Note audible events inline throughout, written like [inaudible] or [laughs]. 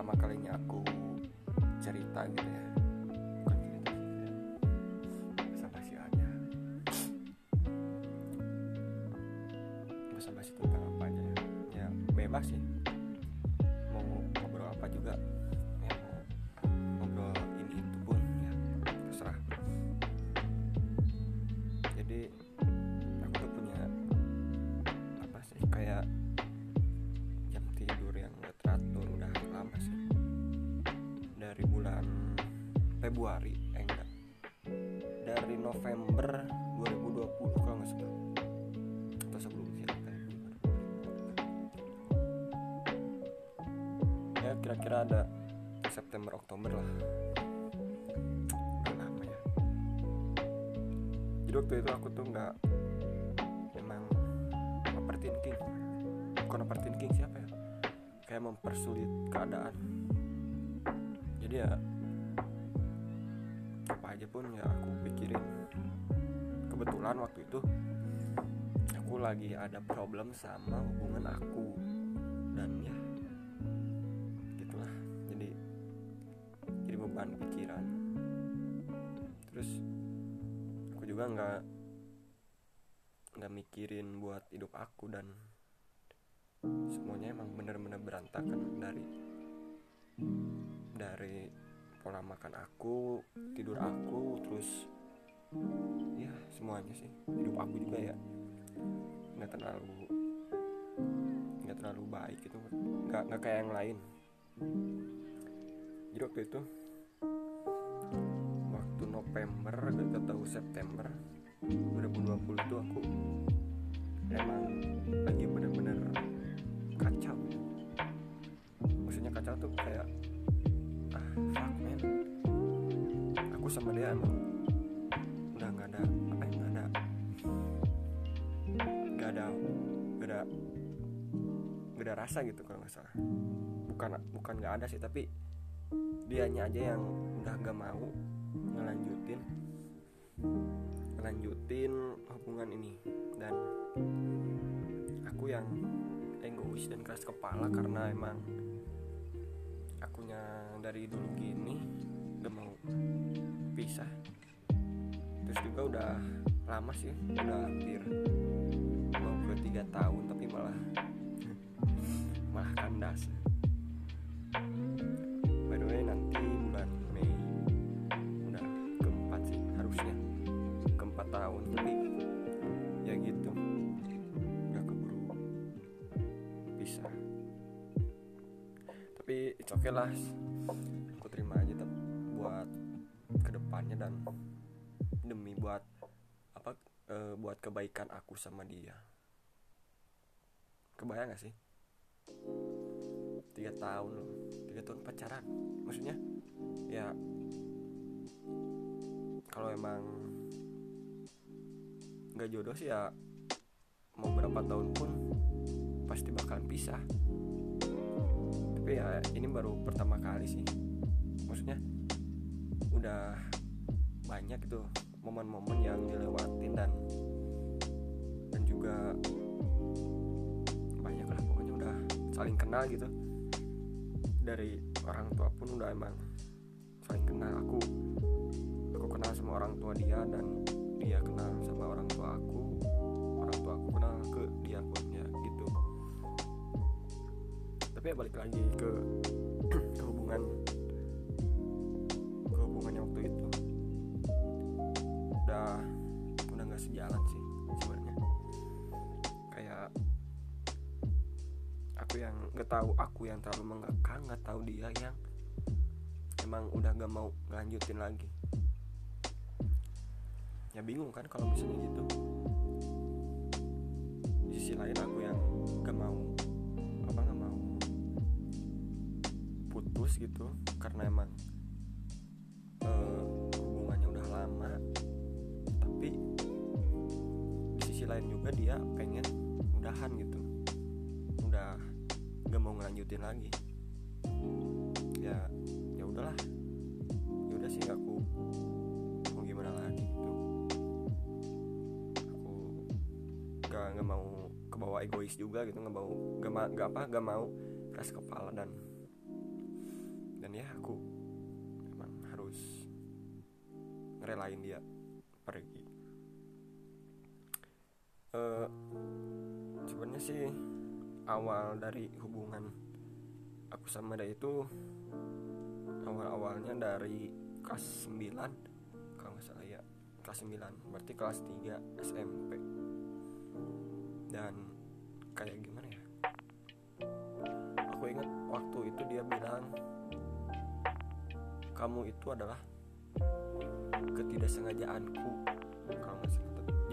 pertama kalinya aku cerita gitu ya Oktober lah. Ya jadi waktu itu aku tuh nggak memang overthinking bukan overthinking siapa ya? Kayak mempersulit keadaan. Jadi ya apa aja pun ya aku pikirin. Kebetulan waktu itu aku lagi ada problem sama hubungan aku. Dan ya terus aku juga nggak nggak mikirin buat hidup aku dan semuanya emang bener-bener berantakan dari dari pola makan aku tidur aku terus ya semuanya sih. Hidup aku juga ya nggak terlalu nggak terlalu baik gitu. Nggak nggak kayak yang lain. Jadi waktu itu gak tahu September 2020 itu aku emang lagi bener-bener kacau. Maksudnya kacau tuh kayak ah fuck man. Aku sama dia emang udah nggak ada apa ya nggak ada nggak ada nggak ada nggak ada rasa gitu kalau nggak salah. Bukan bukan nggak ada sih tapi dianya aja yang udah nggak mau ngelanjutin ngelanjutin hubungan ini. Dan aku yang egois dan keras kepala karena emang akunya dari dulu gini gak mau pisah. Terus juga udah lama sih udah hampir mau ke tiga tahun tapi malah malah kandas tapi it's okay lah. Aku terima aja tetap buat ke depannya dan demi buat apa eh, buat kebaikan aku sama dia. Kebayang gak sih? Tiga tahun loh tiga tahun pacaran. Maksudnya ya kalau emang nggak jodoh sih ya mau berapa tahun pun pasti bakalan pisah tapi ya ini baru pertama kali sih. Maksudnya udah banyak itu momen-momen yang dilewatin dan dan juga banyak lah pokoknya udah saling kenal gitu. Dari orang tua pun udah emang saling kenal. Aku aku kenal sama orang tua dia dan dia kenal sama orang tua aku. Orang tua aku kenal ke dia pun tapi ya balik lagi ke [clears throat] hubungan hubungannya waktu itu. Udah udah nggak sejalan sih sebenarnya. Kayak aku yang nggak tahu aku yang terlalu mengekang nggak tahu dia yang emang udah nggak mau lanjutin lagi. Ya bingung kan kalau misalnya gitu. Di sisi lain aku yang gak mau putus gitu karena emang eh, hubungannya udah lama tapi di sisi lain juga dia pengen udahan gitu. Udah gak mau ngelanjutin lagi. Ya ya udahlah. Ya udah sih aku mau gimana lagi gitu. Aku gak nggak mau kebawa egois juga gitu nggak mau gak, gak apa gak mau keras kepala dan ya aku emang harus ngerelain dia pergi. Uh, sebenarnya sih awal dari hubungan aku sama dia itu awal-awalnya dari kelas 9 kalau nggak salah ya kelas 9 berarti kelas 3 SMP dan kayak gimana ya? Aku ingat waktu itu dia bilang kamu itu adalah ketidaksengajaanku. Kalau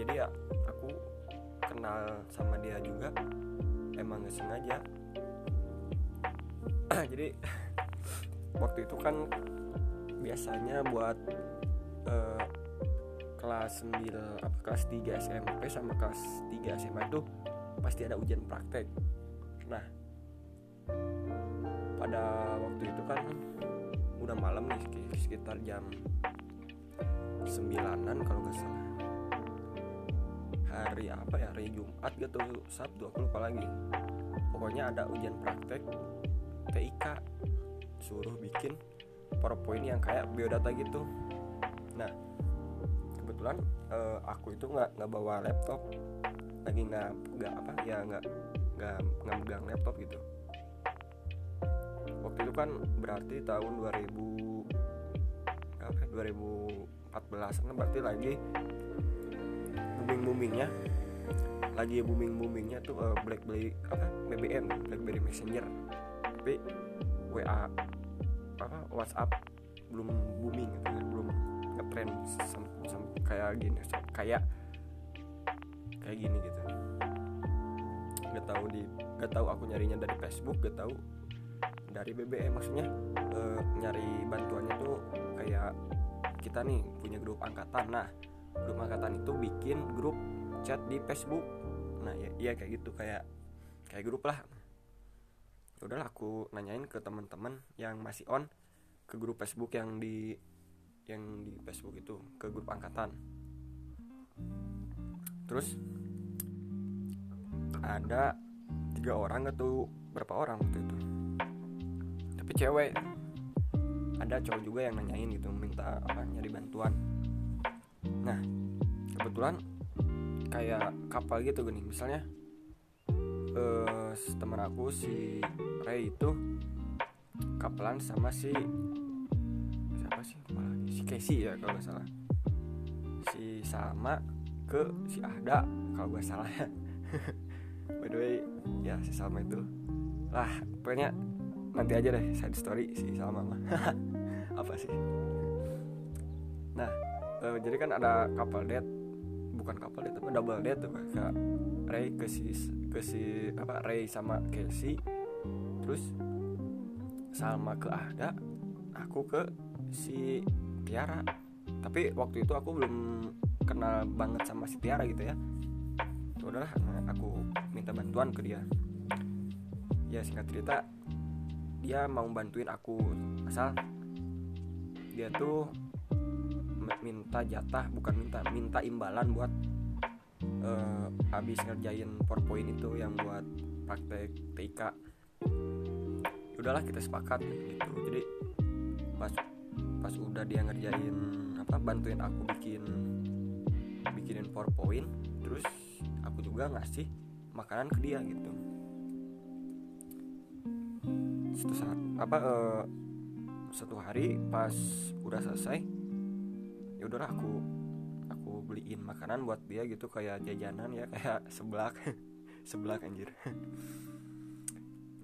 jadi ya aku kenal sama dia juga emang nggak sengaja. [clears throat] Jadi [clears throat] waktu itu kan biasanya buat uh, kelas 9 apa kelas 3 SMP sama kelas 3 SMA itu pasti ada ujian praktek. Nah, pada waktu itu kan udah malam nih sekitar jam sembilanan kalau nggak salah. Hari apa ya? Hari Jumat gitu Sabtu aku lupa lagi. Pokoknya ada ujian praktek TIK suruh bikin powerpoint yang kayak biodata gitu. Nah kebetulan uh, aku itu nggak nggak bawa laptop. Lagi nggak nggak apa ya nggak nggak nggak megang laptop gitu itu kan berarti tahun 2000 apa 2014 kan berarti lagi booming boomingnya lagi booming boomingnya tuh uh, BlackBerry apa BBM BlackBerry Messenger. Tapi WA apa WhatsApp belum booming gitu kan belum ngetrend kayak gini kayak kayak gini gitu. Nggak tahu di nggak tahu aku nyarinya dari Facebook nggak tahu dari BBM maksudnya e, nyari bantuannya tuh kayak kita nih punya grup angkatan. Nah grup angkatan itu bikin grup chat di Facebook. Nah ya iya kayak gitu kayak kayak grup lah. Ya udahlah aku nanyain ke teman-teman yang masih on ke grup Facebook yang di yang di Facebook itu ke grup angkatan. Terus ada tiga orang atau berapa orang waktu itu tapi cewek. Ada cowok juga yang nanyain gitu minta apa nyari bantuan. Nah kebetulan kayak kapal gitu gini. Misalnya uh, teman aku si Ray itu kapelan sama si siapa sih si Casey ya kalau nggak salah. Si sama ke si Ahda kalau nggak salah. Ya [laughs] by the way ya si Salma itu. Lah pokoknya nanti aja deh side story si Salma mah [laughs] apa sih? Nah uh, jadi kan ada kapal date bukan kapal date tapi double date tuh kayak Ray ke si ke si apa Ray sama Casey terus Salma ke Ada aku ke si Tiara. Tapi waktu itu aku belum kenal banget sama si Tiara gitu ya, ya udahlah aku minta bantuan ke dia. Ya singkat cerita dia mau bantuin aku. Asal dia tuh minta jatah bukan minta minta imbalan buat uh, habis ngerjain powerpoint itu yang buat praktek TIK udahlah kita sepakat gitu. Jadi pas pas udah dia ngerjain apa bantuin aku bikin bikinin powerpoint terus aku juga ngasih makanan ke dia gitu satu saat apa uh, satu hari pas udah selesai ya udahlah aku aku beliin makanan buat dia gitu kayak jajanan ya kayak [laughs] seblak [laughs] seblak anjir. [laughs]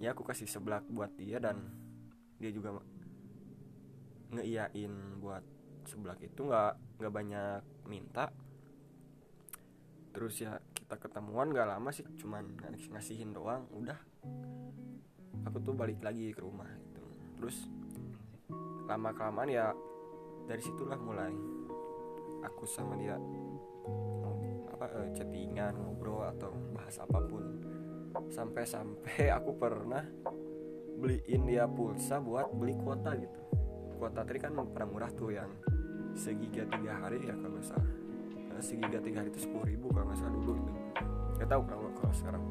Ya aku kasih seblak buat dia dan dia juga ngeiyain buat seblak itu nggak nggak banyak minta. Terus ya kita ketemuan gak lama sih cuman ngasihin doang udah aku tuh balik lagi ke rumah gitu. Terus lama kelamaan ya dari situlah mulai aku sama dia apa uh, chattingan ngobrol atau bahas apa pun. Sampai-sampai [laughs] aku pernah beliin dia pulsa buat beli kuota gitu. Kuota tadi kan pernah murah tuh yang segiga tiga hari ya kalau salah. Eh, segiga tiga hari itu sepuluh ribu kalau nggak salah dulu gitu. Nggak tahu kalau kalau sekarang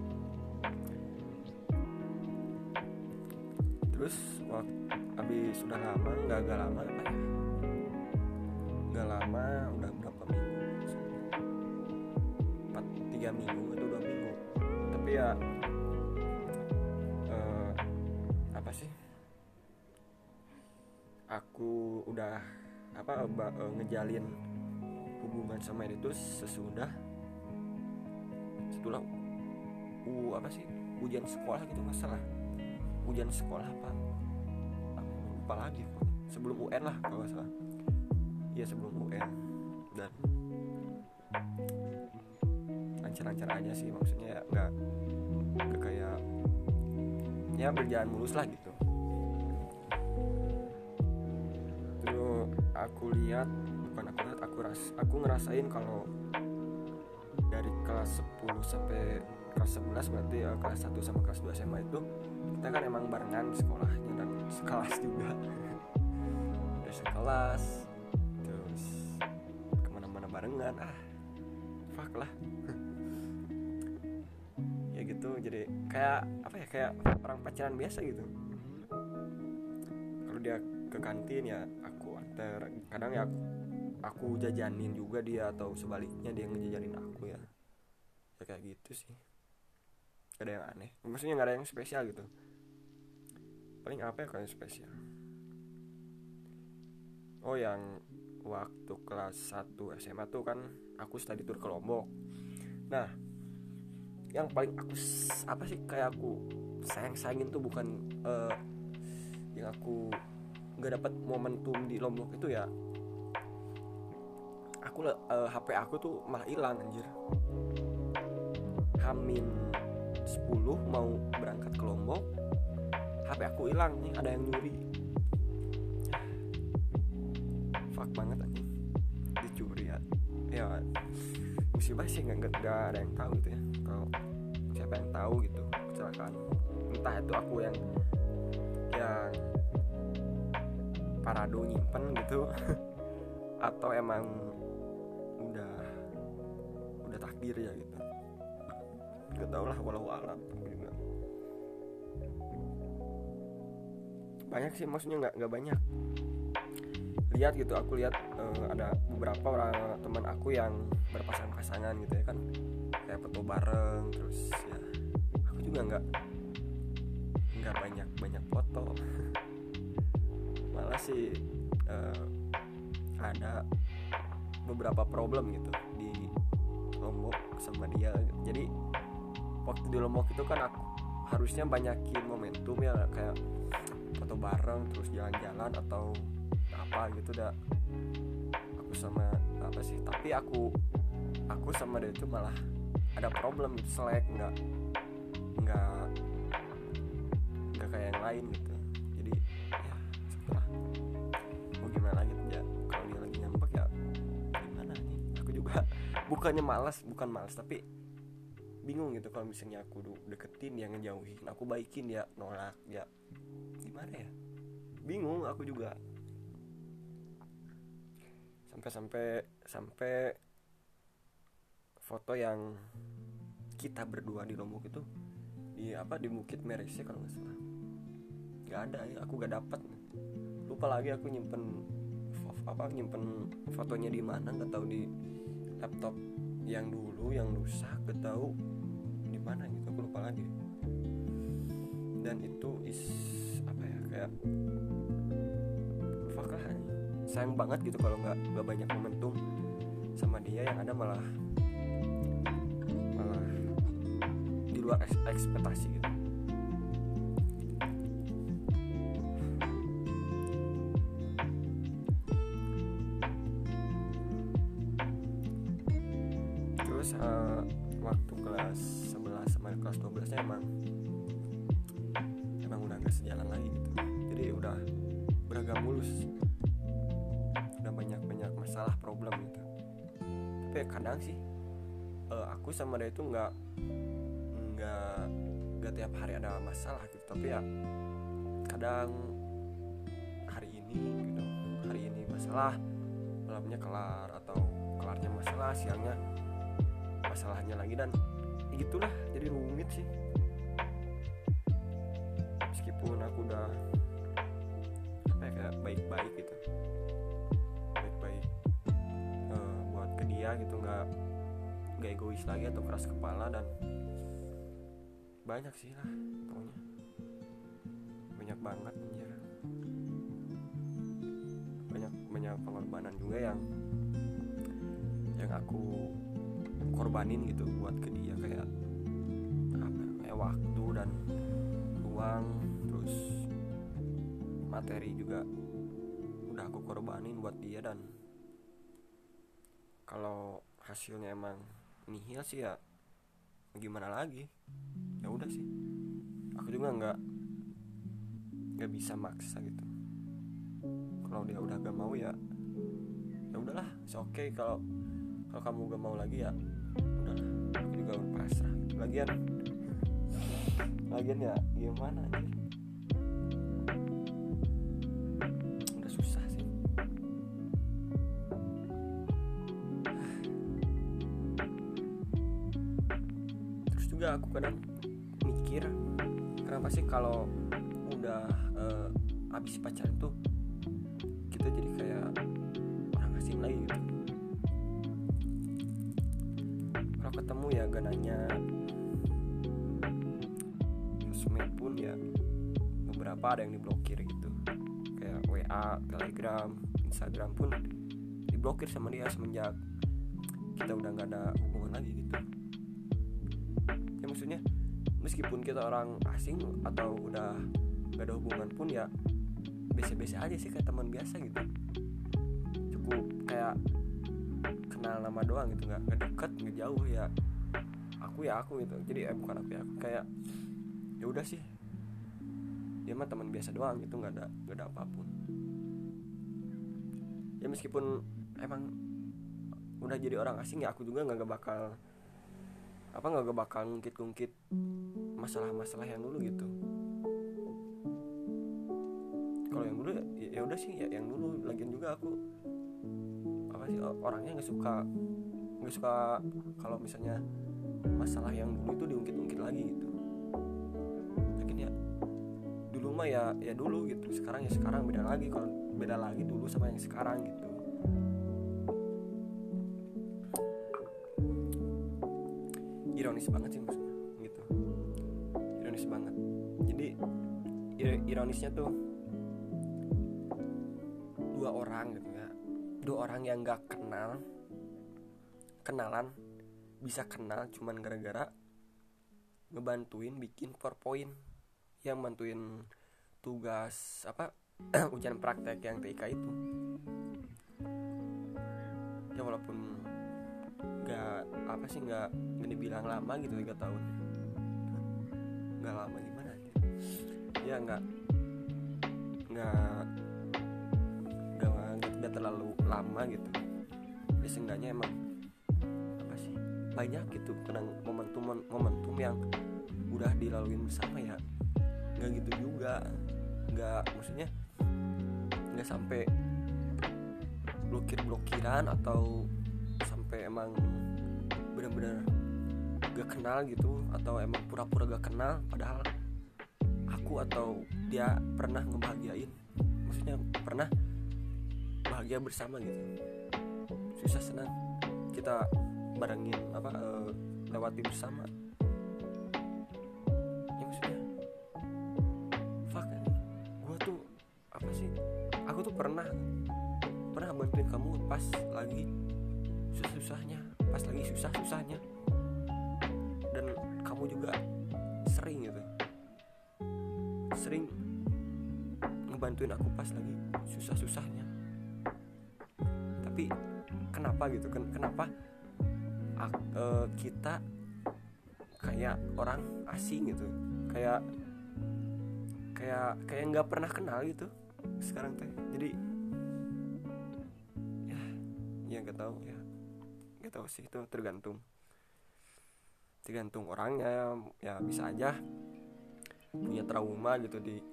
terus waktu habis sudah lama nggak nggak lama apa ya nggak lama udah berapa minggu? Empat tiga minggu atau dua minggu. Tapi ya eh, apa sih? Aku udah apa eh, ngejalin hubungan sama itu sesudah setelah u apa sih ujian sekolah gitu masalah ujian sekolah apa lupa lagi sebelum UN lah kalau salah. Iya sebelum UN dan lancar-lancar aja sih maksudnya ya nggak nggak kayak ya berjalan mulus lah gitu. Terus aku lihat bukan aku lihat aku ras aku ngerasain kalau dari kelas 10 sampai kelas 11 berarti ya kelas 1 sama kelas 2 SMA itu kita kan emang barengan sekolahnya dan sekelas juga. Udah sekelas terus ke mana-mana barengan. Ah fuck lah. Ya gitu jadi kayak apa ya kayak orang pacaran biasa gitu. Kalau dia ke kantin ya aku antar. Kadang ya aku, aku jajanin juga dia atau sebaliknya dia ngejajanin aku ya. Ya kayak gitu sih. Ada yang aneh. Maksudnya gak ada yang spesial gitu paling apa ya kalau yang spesial? Oh yang waktu kelas 1 SMA tuh kan aku study tour ke Lombok. Nah yang paling aku apa sih kayak aku sayang sayangin tuh bukan eh, yang aku nggak dapat momentum di Lombok itu ya. Aku le- eh, HP aku tuh malah hilang anjir. Hamin 10 mau berangkat ke Lombok HP aku hilang nih ada yang nyuri. Fuck banget anjing. Dicuri ya. Ya musibah sih nggak nggak- ada yang tahu gitu ya. Kalau siapa yang tahu gitu kecelakaan. Entah itu aku yang yang parado nyimpen gitu. [laughs] Atau emang udah udah takdir ya gitu. Nggak tahu lah walau alam banyak sih maksudnya nggak nggak banyak. Lihat gitu aku lihat eh, ada beberapa orang teman aku yang berpasang-pasangan gitu ya kan. Kayak foto bareng terus ya aku juga nggak nggak banyak banyak foto. [laughs] Malah sih eh, ada beberapa problem gitu di Lombok sama dia. Jadi waktu di Lombok itu kan aku harusnya banyakin momentum ya kayak foto bareng terus jalan-jalan atau apa gitu dah aku sama apa sih tapi aku aku sama dia itu malah ada problem gitu selek nggak nggak nggak kayak yang lain gitu. Jadi ya setelah mau gimana lagi ya kalau dia lagi ngambek ya gimana nih? Aku juga [laughs] bukannya malas bukan malas tapi bingung gitu kalau misalnya aku deketin dia ngejauhin aku baikin dia nolak ya gimana ya? Bingung aku juga. Sampai sampai sampai foto yang kita berdua di Lombok itu di apa di Bukit Merese kalau nggak salah. Nggak ada ya aku nggak dapat lupa lagi aku nyimpen apa nyimpen fotonya di mana nggak tahu di laptop yang dulu yang rusak nggak tahu di mana gitu aku lupa lagi. Dan itu is kayak fuck lah sayang banget gitu kalau nggak nggak banyak momentum sama dia yang ada malah malah di luar eks- ekspektasi gitu sama dia itu nggak nggak nggak tiap hari ada masalah gitu. Tapi ya kadang hari ini gitu hari ini masalah malamnya kelar atau kelarnya masalah siangnya masalahnya lagi dan ya gitulah jadi rumit sih. Meskipun aku udah kayak baik-baik gitu. Baik-baik uh, buat ke dia gitu nggak nggak egois lagi atau keras kepala dan banyak sih lah pokoknya. Banyak banget anjir. Banyak banyak pengorbanan juga yang yang aku korbanin gitu buat ke dia kayak apa kayak waktu dan uang terus materi juga udah aku korbanin buat dia dan kalau hasilnya emang nihil sih ya gimana lagi? Ya udah sih. Aku juga nggak nggak bisa maksa gitu. Kalau dia udah gak mau ya ya udahlah oke okay. Kalau kalau kamu gak mau lagi ya udahlah. Aku juga pasrah. Lagian lagian ya gimana anjir kadang mikir kenapa sih kalau udah uh, habis pacaran tuh kita jadi kayak orang asing lagi gitu. Kalau ketemu ya gak nanya sosmed pun ya beberapa ada yang diblokir gitu. Kayak WA, Telegram, Instagram pun diblokir sama dia semenjak kita udah nggak ada hubungan lagi gitu meskipun kita orang asing atau udah gak ada hubungan pun ya biasa-biasa aja sih kayak teman biasa gitu. Cukup kayak kenal nama doang gitu nggak nggak deket nggak jauh ya. Aku ya aku gitu. Jadi eh, bukan aku ya aku kayak ya udah sih. Dia mah teman biasa doang gitu nggak ada nggak ada apa pun. Ya meskipun emang udah jadi orang asing ya aku juga nggak bakal apa nggak bakal ngungkit-ngungkit masalah-masalah yang dulu gitu? Kalau yang dulu ya, ya udah sih ya yang dulu. Lagian juga aku apa sih orangnya nggak suka nggak suka kalau misalnya masalah yang dulu itu diungkit-ungkit lagi gitu. Mungkin ya dulu mah ya ya dulu gitu. Sekarang ya sekarang beda lagi. Kalau beda lagi dulu sama yang sekarang gitu ironis banget sih maksudnya gitu. Ironis banget. Jadi ironisnya tuh dua orang gitu ya. Dua orang yang nggak kenal kenalan bisa kenal cuman gara-gara ngebantuin bikin powerpoint yang bantuin tugas apa [clears throat] ujian praktek yang TIK itu. Ya walaupun nggak apa sih nggak nggak dibilang lama gitu tiga tahun. Nggak lama gimana aja? Ya nggak nggak nggak terlalu lama gitu. Ya seenggaknya emang apa sih banyak gitu kadang momentum momentum yang udah dilalui bersama ya nggak gitu juga. Nggak maksudnya nggak sampai blokir blokiran atau sampai emang benar-benar gak kenal gitu atau emang pura-pura gak kenal padahal aku atau dia pernah ngebahagiain. Maksudnya pernah bahagia bersama gitu. Susah senang kita barengin apa uh, lewati bersama. Ya maksudnya fuck gue tuh apa sih? Aku tuh pernah pernah bantuin kamu pas lagi susah-susahnya pas lagi susah-susahnya. Dan kamu juga sering gitu. Sering ngebantuin aku pas lagi susah-susahnya. Tapi kenapa gitu? Kan kenapa uh, kita kayak orang asing gitu? Kayak kayak kayak nggak pernah kenal gitu sekarang teh. Jadi ya ya nggak tahu ya tahu sih itu tergantung. Tergantung orangnya ya bisa aja punya trauma gitu di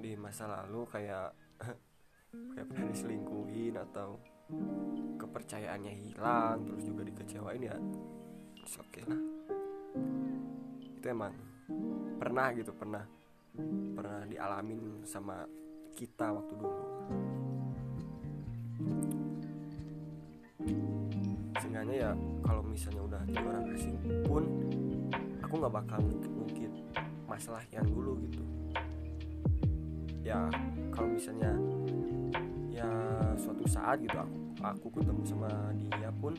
di masa lalu kayak [laughs] kayak pernah diselingkuhin atau kepercayaannya hilang terus juga dikecewain ya oke okay lah. Itu emang pernah gitu pernah pernah dialamin sama kita waktu dulu ya kalau misalnya udah jadi orang asing pun aku nggak bakal mungkin masalah yang dulu gitu. Ya kalau misalnya ya suatu saat gitu aku aku ketemu sama dia pun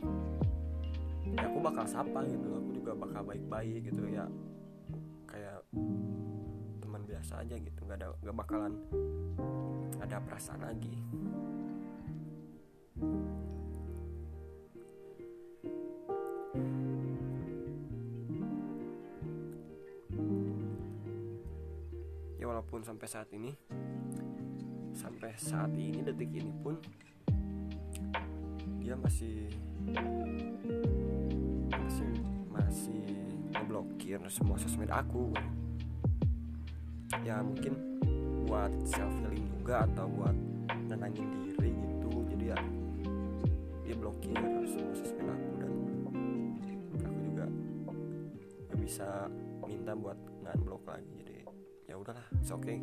ya aku bakal sapa gitu aku juga bakal baik-baik gitu ya. Kayak teman biasa aja gitu nggak ada nggak bakalan ada perasaan lagi walaupun sampai saat ini sampai saat ini detik ini pun dia masih masih masih ngeblokir semua sosmed aku. Ya mungkin buat self healing juga atau buat nenangin diri gitu. Jadi ya dia blokir semua sosmed aku dan aku juga gak bisa minta buat ngan-blok lagi. jadi ya udahlah oke okay.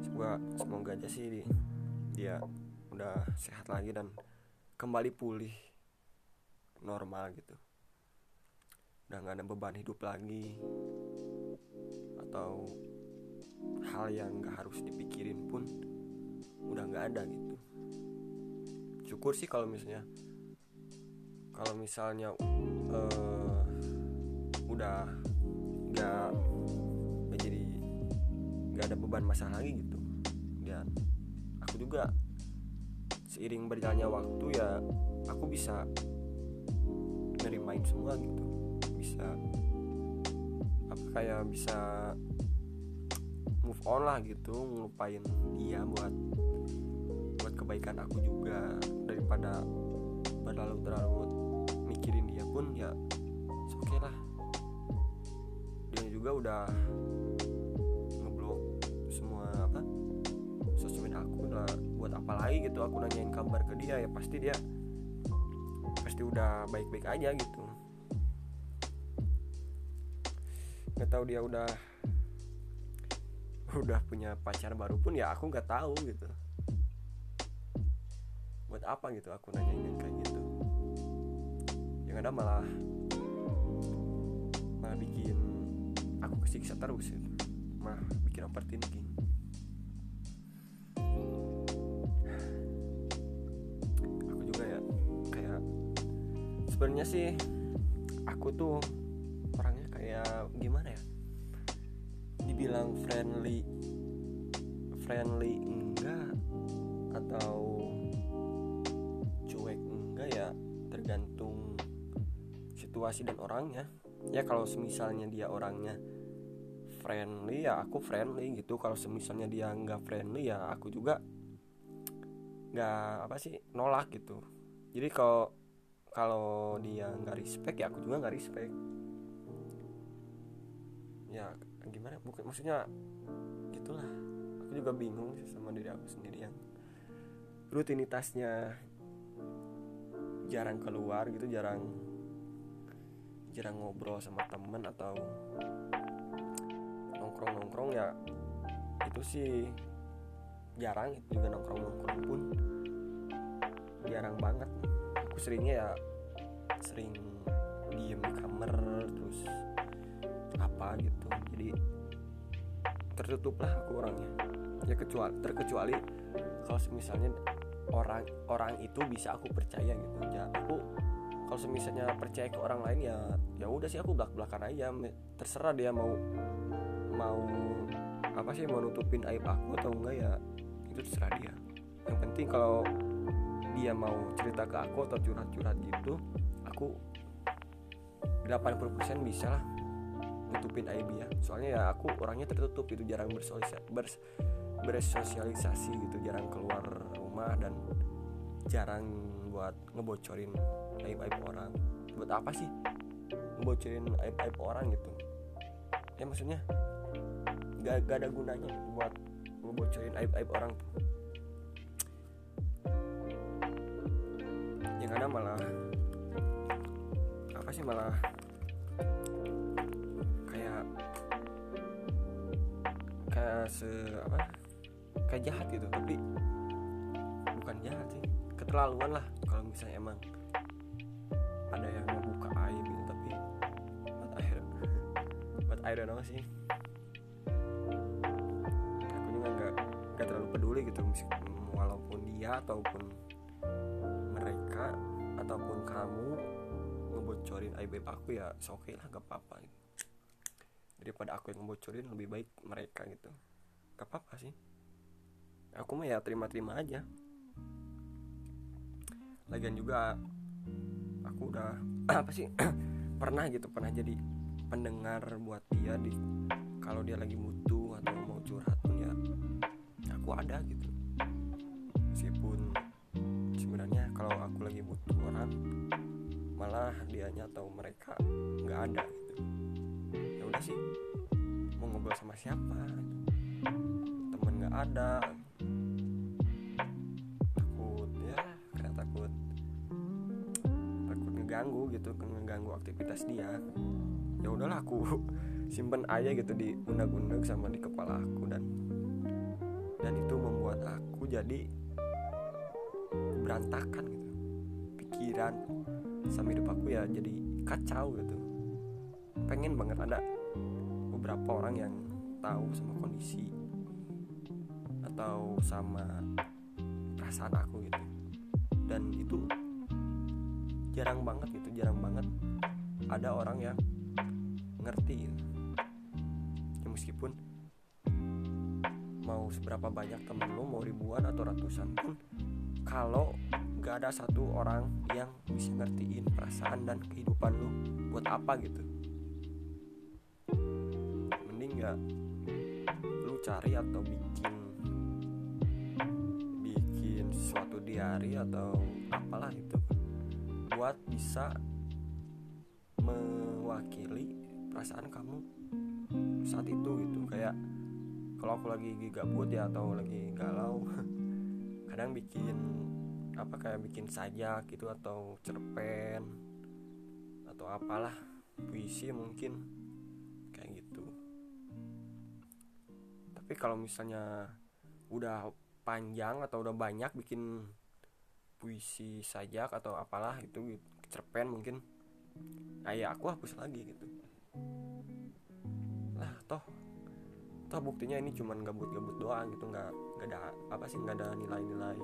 Semoga semoga aja sih dia udah sehat lagi dan kembali pulih normal gitu. Udah nggak ada beban hidup lagi atau hal yang nggak harus dipikirin pun udah nggak ada gitu. Syukur sih kalau misalnya kalau misalnya uh, udah nggak nggak ada beban masalah lagi gitu. Dan aku juga seiring berjalannya waktu ya aku bisa nerimain semua gitu. Bisa apa kayak bisa move on lah gitu ngelupain dia buat buat kebaikan aku juga. Daripada berlalu terlalu mikirin dia pun ya oke okay lah. Dia juga udah buat apa lagi gitu aku nanyain kabar ke dia ya pasti dia pasti udah baik-baik aja gitu. Nggak tahu dia udah [laughs] udah punya pacar baru pun ya aku nggak tahu gitu. Buat apa gitu aku nanyain kayak gitu. Yang ada malah malah bikin aku kesiksa terus gitu. Malah bikin overthinking sebenarnya sih aku tuh orangnya kayak gimana ya? Dibilang friendly friendly enggak atau cuek enggak ya tergantung situasi dan orangnya. Ya kalau semisalnya dia orangnya friendly ya aku friendly gitu. Kalau semisalnya dia nggak friendly ya aku juga nggak apa sih nolak gitu. Jadi kalau kalau dia nggak respect ya aku juga nggak respect. Ya gimana? Bukan maksudnya gitulah. Aku juga bingung sih sama diri aku sendiri yang rutinitasnya jarang keluar gitu jarang jarang ngobrol sama temen atau nongkrong nongkrong ya itu sih jarang. Itu juga nongkrong nongkrong pun jarang banget seringnya ya sering diem di kamar terus apa gitu. Jadi tertutup lah aku orangnya. Ya kecuali terkecuali kalau misalnya orang orang itu bisa aku percaya gitu. Ya aku kalau misalnya percaya ke orang lain ya ya udah sih aku belak belakan aja terserah dia mau mau apa sih mau nutupin aib aku atau enggak ya itu terserah dia. Yang penting kalau dia mau cerita ke aku atau curhat-curhat gitu aku 80% bisa lah nutupin aib ya. Soalnya ya aku orangnya tertutup itu jarang bersosialisasi, bers, bersosialisasi gitu jarang keluar rumah dan jarang buat ngebocorin aib-aib orang. Buat apa sih ngebocorin aib-aib orang gitu? Ya maksudnya gak, gak ada gunanya buat ngebocorin aib-aib orang tuh ada malah apa sih malah kayak kayak se apa kayak jahat gitu. Tapi bukan jahat sih keterlaluan lah kalau misalnya emang ada yang mau buka aib gitu. Tapi but but I don't know sih. Aku juga nggak terlalu peduli gitu walaupun dia ataupun ataupun kamu ngebocorin aib aib aku ya oke okay lah gak apa-apa gitu. daripada aku yang ngebocorin lebih baik mereka gitu. Gak apa-apa sih. Aku mah ya terima-terima aja. Lagian juga aku udah [clears throat] apa sih [clears throat] pernah gitu pernah jadi pendengar buat dia di kalau dia lagi butuh atau mau curhat pun ya aku ada gitu sebenarnya kalau aku lagi butuh orang malah dianya atau mereka nggak ada gitu. Ya udah sih mau ngobrol sama siapa temen nggak ada. Takut ya karena takut takut ngeganggu gitu ngeganggu aktivitas dia. Ya udahlah aku [laughs] simpen aja gitu di unag-unag sama di kepala aku dan dan itu membuat aku jadi berantakan gitu. Pikiran sama hidup aku ya jadi kacau gitu. Pengen banget ada beberapa orang yang tahu sama kondisi atau sama perasaan aku gitu. Dan itu jarang banget gitu jarang banget ada orang yang ngerti gitu. ya meskipun mau seberapa banyak temen lo mau ribuan atau ratusan pun kalau gak ada satu orang yang bisa ngertiin perasaan dan kehidupan lo buat apa gitu? Mending gak lu cari atau bikin bikin suatu diary atau apalah itu buat bisa mewakili perasaan kamu saat itu gitu. Kayak kalau aku lagi gabut ya atau lagi galau [laughs] kadang bikin apa kayak bikin sajak gitu atau cerpen atau apalah puisi mungkin kayak gitu. Tapi kalau misalnya udah panjang atau udah banyak bikin puisi sajak atau apalah itu cerpen mungkin ya aku hapus lagi gitu. Lah toh toh buktinya ini cuman gabut-gabut doang gitu nggak nggak ada apa sih nggak ada nilai-nilai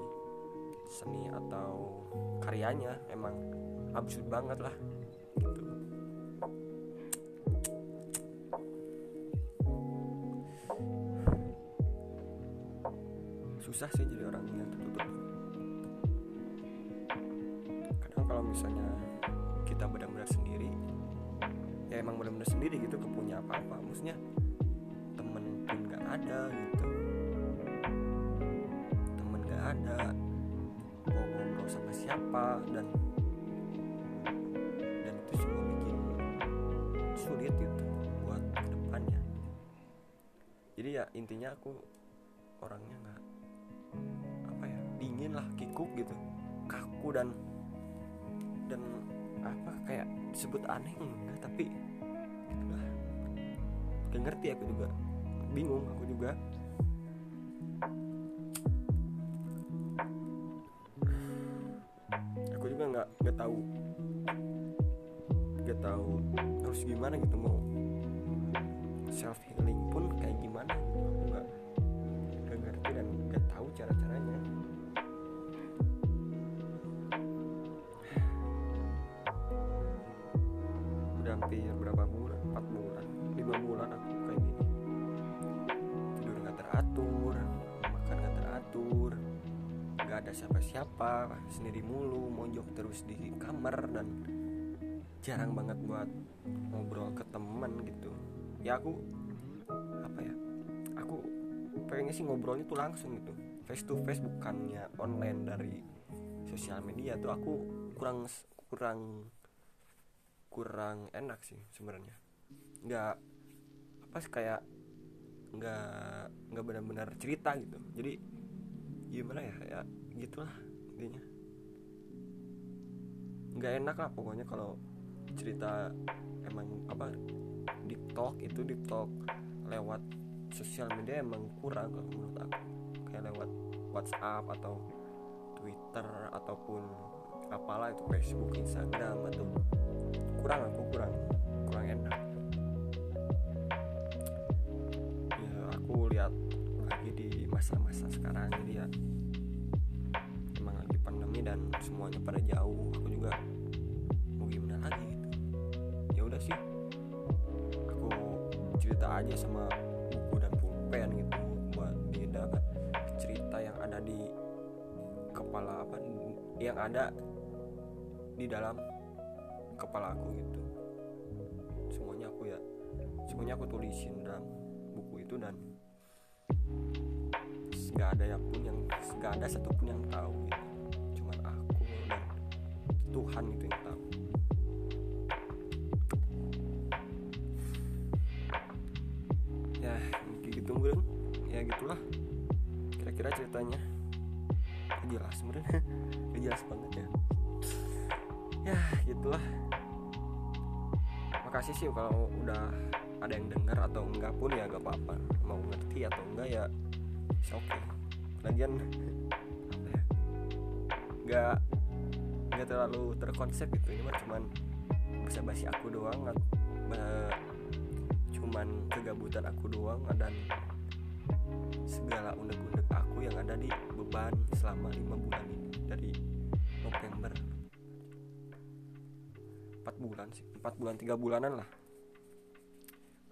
seni atau karyanya emang absurd banget lah. Gitu susah sih jadi orang yang tertutup. Kadang kalau misalnya kita benar-benar sendiri ya emang benar-benar sendiri gitu kepunya apa-apa. Maksudnya ada gitu. Temen gak ada. Mau ngobrol sama siapa dan dan itu semua bikin sulit gitu buat ke depannya. Jadi ya intinya aku orangnya nggak apa ya dingin lah kikuk gitu. Kaku dan dan apa kayak disebut aneh enggak tapi gak ngerti aku juga bingung aku juga. Aku juga nggak nggak tahu. Nggak tahu harus gimana gitu mau self healing pun kayak gimana gitu. Aku nggak nggak ngerti dan nggak tahu cara caranya ada siapa-siapa sendiri mulu mojok terus di kamar dan jarang banget buat ngobrol ke teman gitu. Ya aku apa ya aku pengennya sih ngobrolnya tuh langsung gitu. Face to face bukannya online dari sosial media tuh aku kurang kurang kurang enak sih sebenarnya. Nggak apa sih kayak nggak nggak benar-benar cerita gitu. Jadi gimana ya ya gitulah intinya. Nggak enak lah pokoknya kalau cerita emang apa deep talk itu deep talk lewat sosial media emang kurang kalau menurut aku. Kayak lewat WhatsApp atau Twitter ataupun apalah itu Facebook Instagram atau kurang aku kurang kurang enak. Ya aku lihat lagi di masa-masa sekarang jadi ya semuanya pada jauh. Aku juga mau gimana lagi gitu. Ya udah sih. Aku cerita aja sama buku dan pulpen gitu buat dia dapat cerita yang ada di kepala apa yang ada di dalam kepala aku gitu. Semuanya aku ya semuanya aku tulisin dalam buku itu dan nggak ada yang pun yang nggak ada satupun yang tahu gitu Tuhan itu yang tahu. Ya gitu bro ya gitulah. Kira-kira ceritanya. Gak jelas sebenarnya [laughs] Gak jelas banget ya. Ya gitulah. Makasih sih kalau udah ada yang dengar atau enggak pun ya gak apa-apa. Mau ngerti atau enggak ya oke okay. lagian [laughs] apa ya? Nggak terlalu terkonsep gitu. Ini mah cuman bisa basi aku doang cuman kegabutan aku doang dan segala unek-unek aku yang ada di beban selama lima bulan ini dari November. Empat bulan sih empat bulan tiga bulanan lah.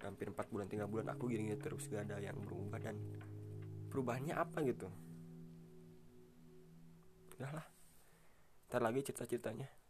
Hampir empat bulan tiga bulan aku gini, gini terus gak ada yang berubah dan perubahannya apa gitu. Udahlah ntar lagi cerita-ceritanya